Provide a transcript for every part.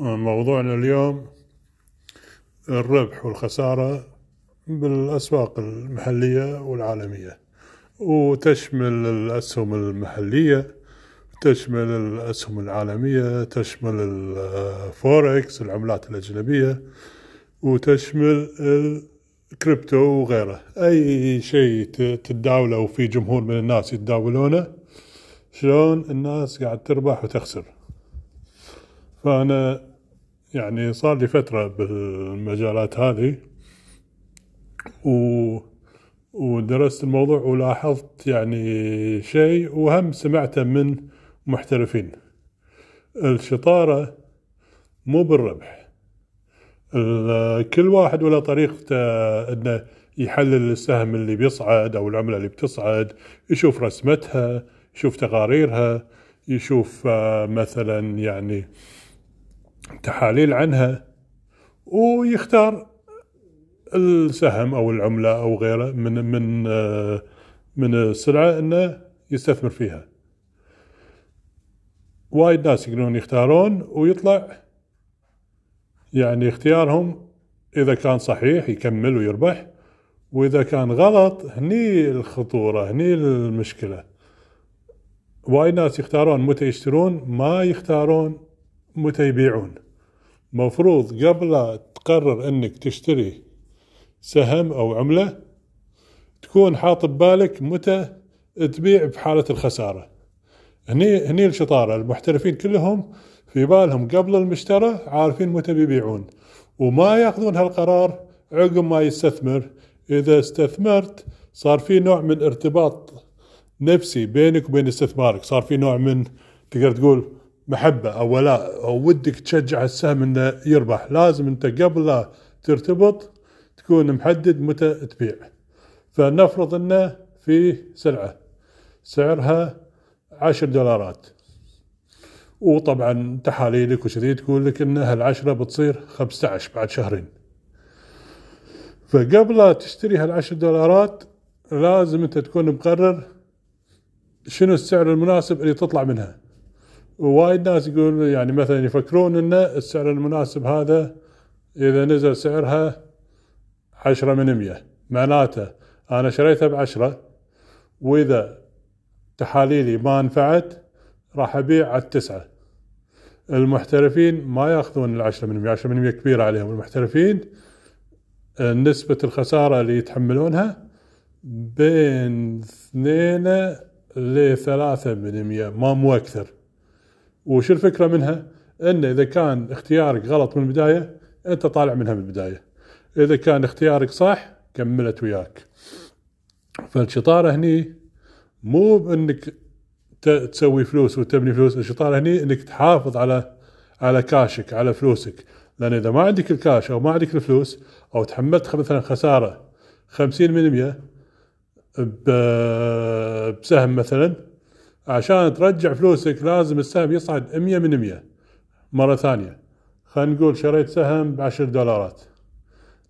موضوعنا اليوم الربح والخسارة بالأسواق المحلية والعالمية. وتشمل الأسهم المحلية تشمل الأسهم العالمية تشمل الفوركس العملات الأجنبية وتشمل الكريبتو وغيره. أي شيء تتداوله وفي جمهور من الناس يتداولونه شلون الناس قاعد تربح وتخسر. فأنا يعني صار لي فترة بالمجالات هذه و ودرست الموضوع ولاحظت يعني شيء وهم سمعته من محترفين. الشطارة مو بالربح. كل واحد ولا طريقته إنه يحلل السهم اللي بيصعد أو العملة اللي بتصعد يشوف رسمتها يشوف تقاريرها يشوف آه، مثلا يعني تحاليل عنها ويختار السهم أو العملة أو غيره من من آه، من السلعة إنه يستثمر فيها. وايد ناس يقدرون يختارون ويطلع يعني اختيارهم إذا كان صحيح يكمل ويربح وإذا كان غلط هني الخطورة هني المشكلة. وايد ناس يختارون متى يشترون ما يختارون متى يبيعون مفروض قبل تقرر إنك تشتري سهم أو عملة تكون حاط ببالك متى تبيع بحالة الخسارة. هني هني الشطارة. المحترفين كلهم في بالهم قبل المشترى عارفين متى بيبيعون وما يأخذون هالقرار عقب ما يستثمر. إذا استثمرت صار في نوع من ارتباط نفسي بينك وبين استثمارك. صار في نوع من تقدر تقول محبة أو ولاء أو ودك تشجع السهم إنه يربح. لازم أنت قبل لا ترتبط تكون محدد متى تبيع. فنفرض إنه في سلعة سعرها عشر دولارات. وطبعا تحاليلك وشذي تقول لك إن هالعشرة بتصير 15 بعد شهرين. فقبل لا تشتري هالعشر دولارات لازم أنت تكون مقرر شنو السعر المناسب اللي تطلع منها. ووايد ناس يقول يعني مثلا يفكرون إن السعر المناسب هذا إذا نزل سعرها عشرة من مية. معناته أنا شريتها بعشرة وإذا تحاليلي ما نفعت راح أبيع على التسعة. المحترفين ما يأخذون العشرة من مية عشرة من مية كبيرة عليهم. المحترفين نسبة الخسارة اللي يتحملونها بين اثنين لثلاثة من مية ما مو أكثر. وش الفكرة منها؟ أن إذا كان اختيارك غلط من البداية أنت طالع منها من البداية. إذا كان اختيارك صح كملت وياك. فالشطارة هني مو بأنك تسوي فلوس وتبني فلوس. الشطارة هني أنك تحافظ على على كاشك على فلوسك. لأن إذا ما عندك الكاش أو ما عندك الفلوس أو تحملت مثلا من مية بسهم مثلا عشان ترجع فلوسك لازم السهم يصعد 100 من 100 مرة ثانية خلينا نقول شريت سهم ب 10 دولارات.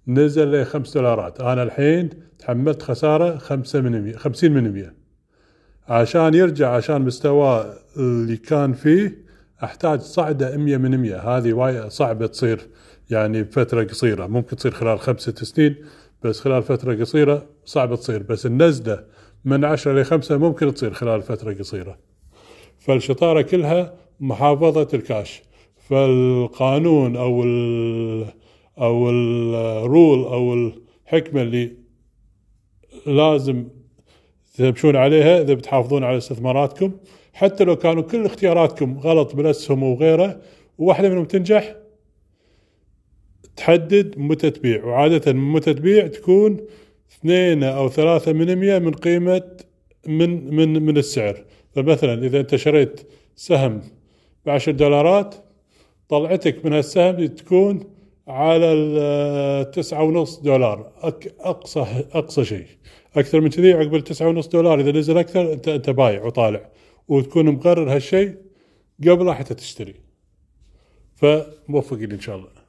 نزل ل 5 دولارات. أنا الحين تحملت خسارة 5 من 100 50 من 100 عشان يرجع عشان مستواه اللي كان فيه أحتاج صعدة 100 من 100 هذه وايد صعبة تصير يعني بفترة قصيرة. ممكن تصير خلال خمسة سنين بس خلال فترة قصيرة صعبة تصير. بس النزلة من عشرة لخمسة ممكن تصير خلال فترة قصيرة. فالشطارة كلها محافظة الكاش. فالقانون أو ال أو الرول أو الحكمة اللي لازم تمشون عليها إذا بتحافظون على استثماراتكم حتى لو كانوا كل اختياراتكم غلط بالأسهم وغيره وواحدة منهم تنجح تحدد متى تبيع. وعادة متى تبيع تكون اثنين أو ثلاثة من مية من قيمة من من من السعر. فمثلا إذا أنت شريت سهم بعشر دولارات طلعتك من هالسهم تكون على التسعة ونص دولار. أقصى أقصى شيء. أكثر من كذي عقب التسعة ونص دولار. إذا نزل أكثر أنت أنت بايع وطالع. وتكون مقرر هالشيء قبل حتى تشتري. فموفقين إن شاء الله.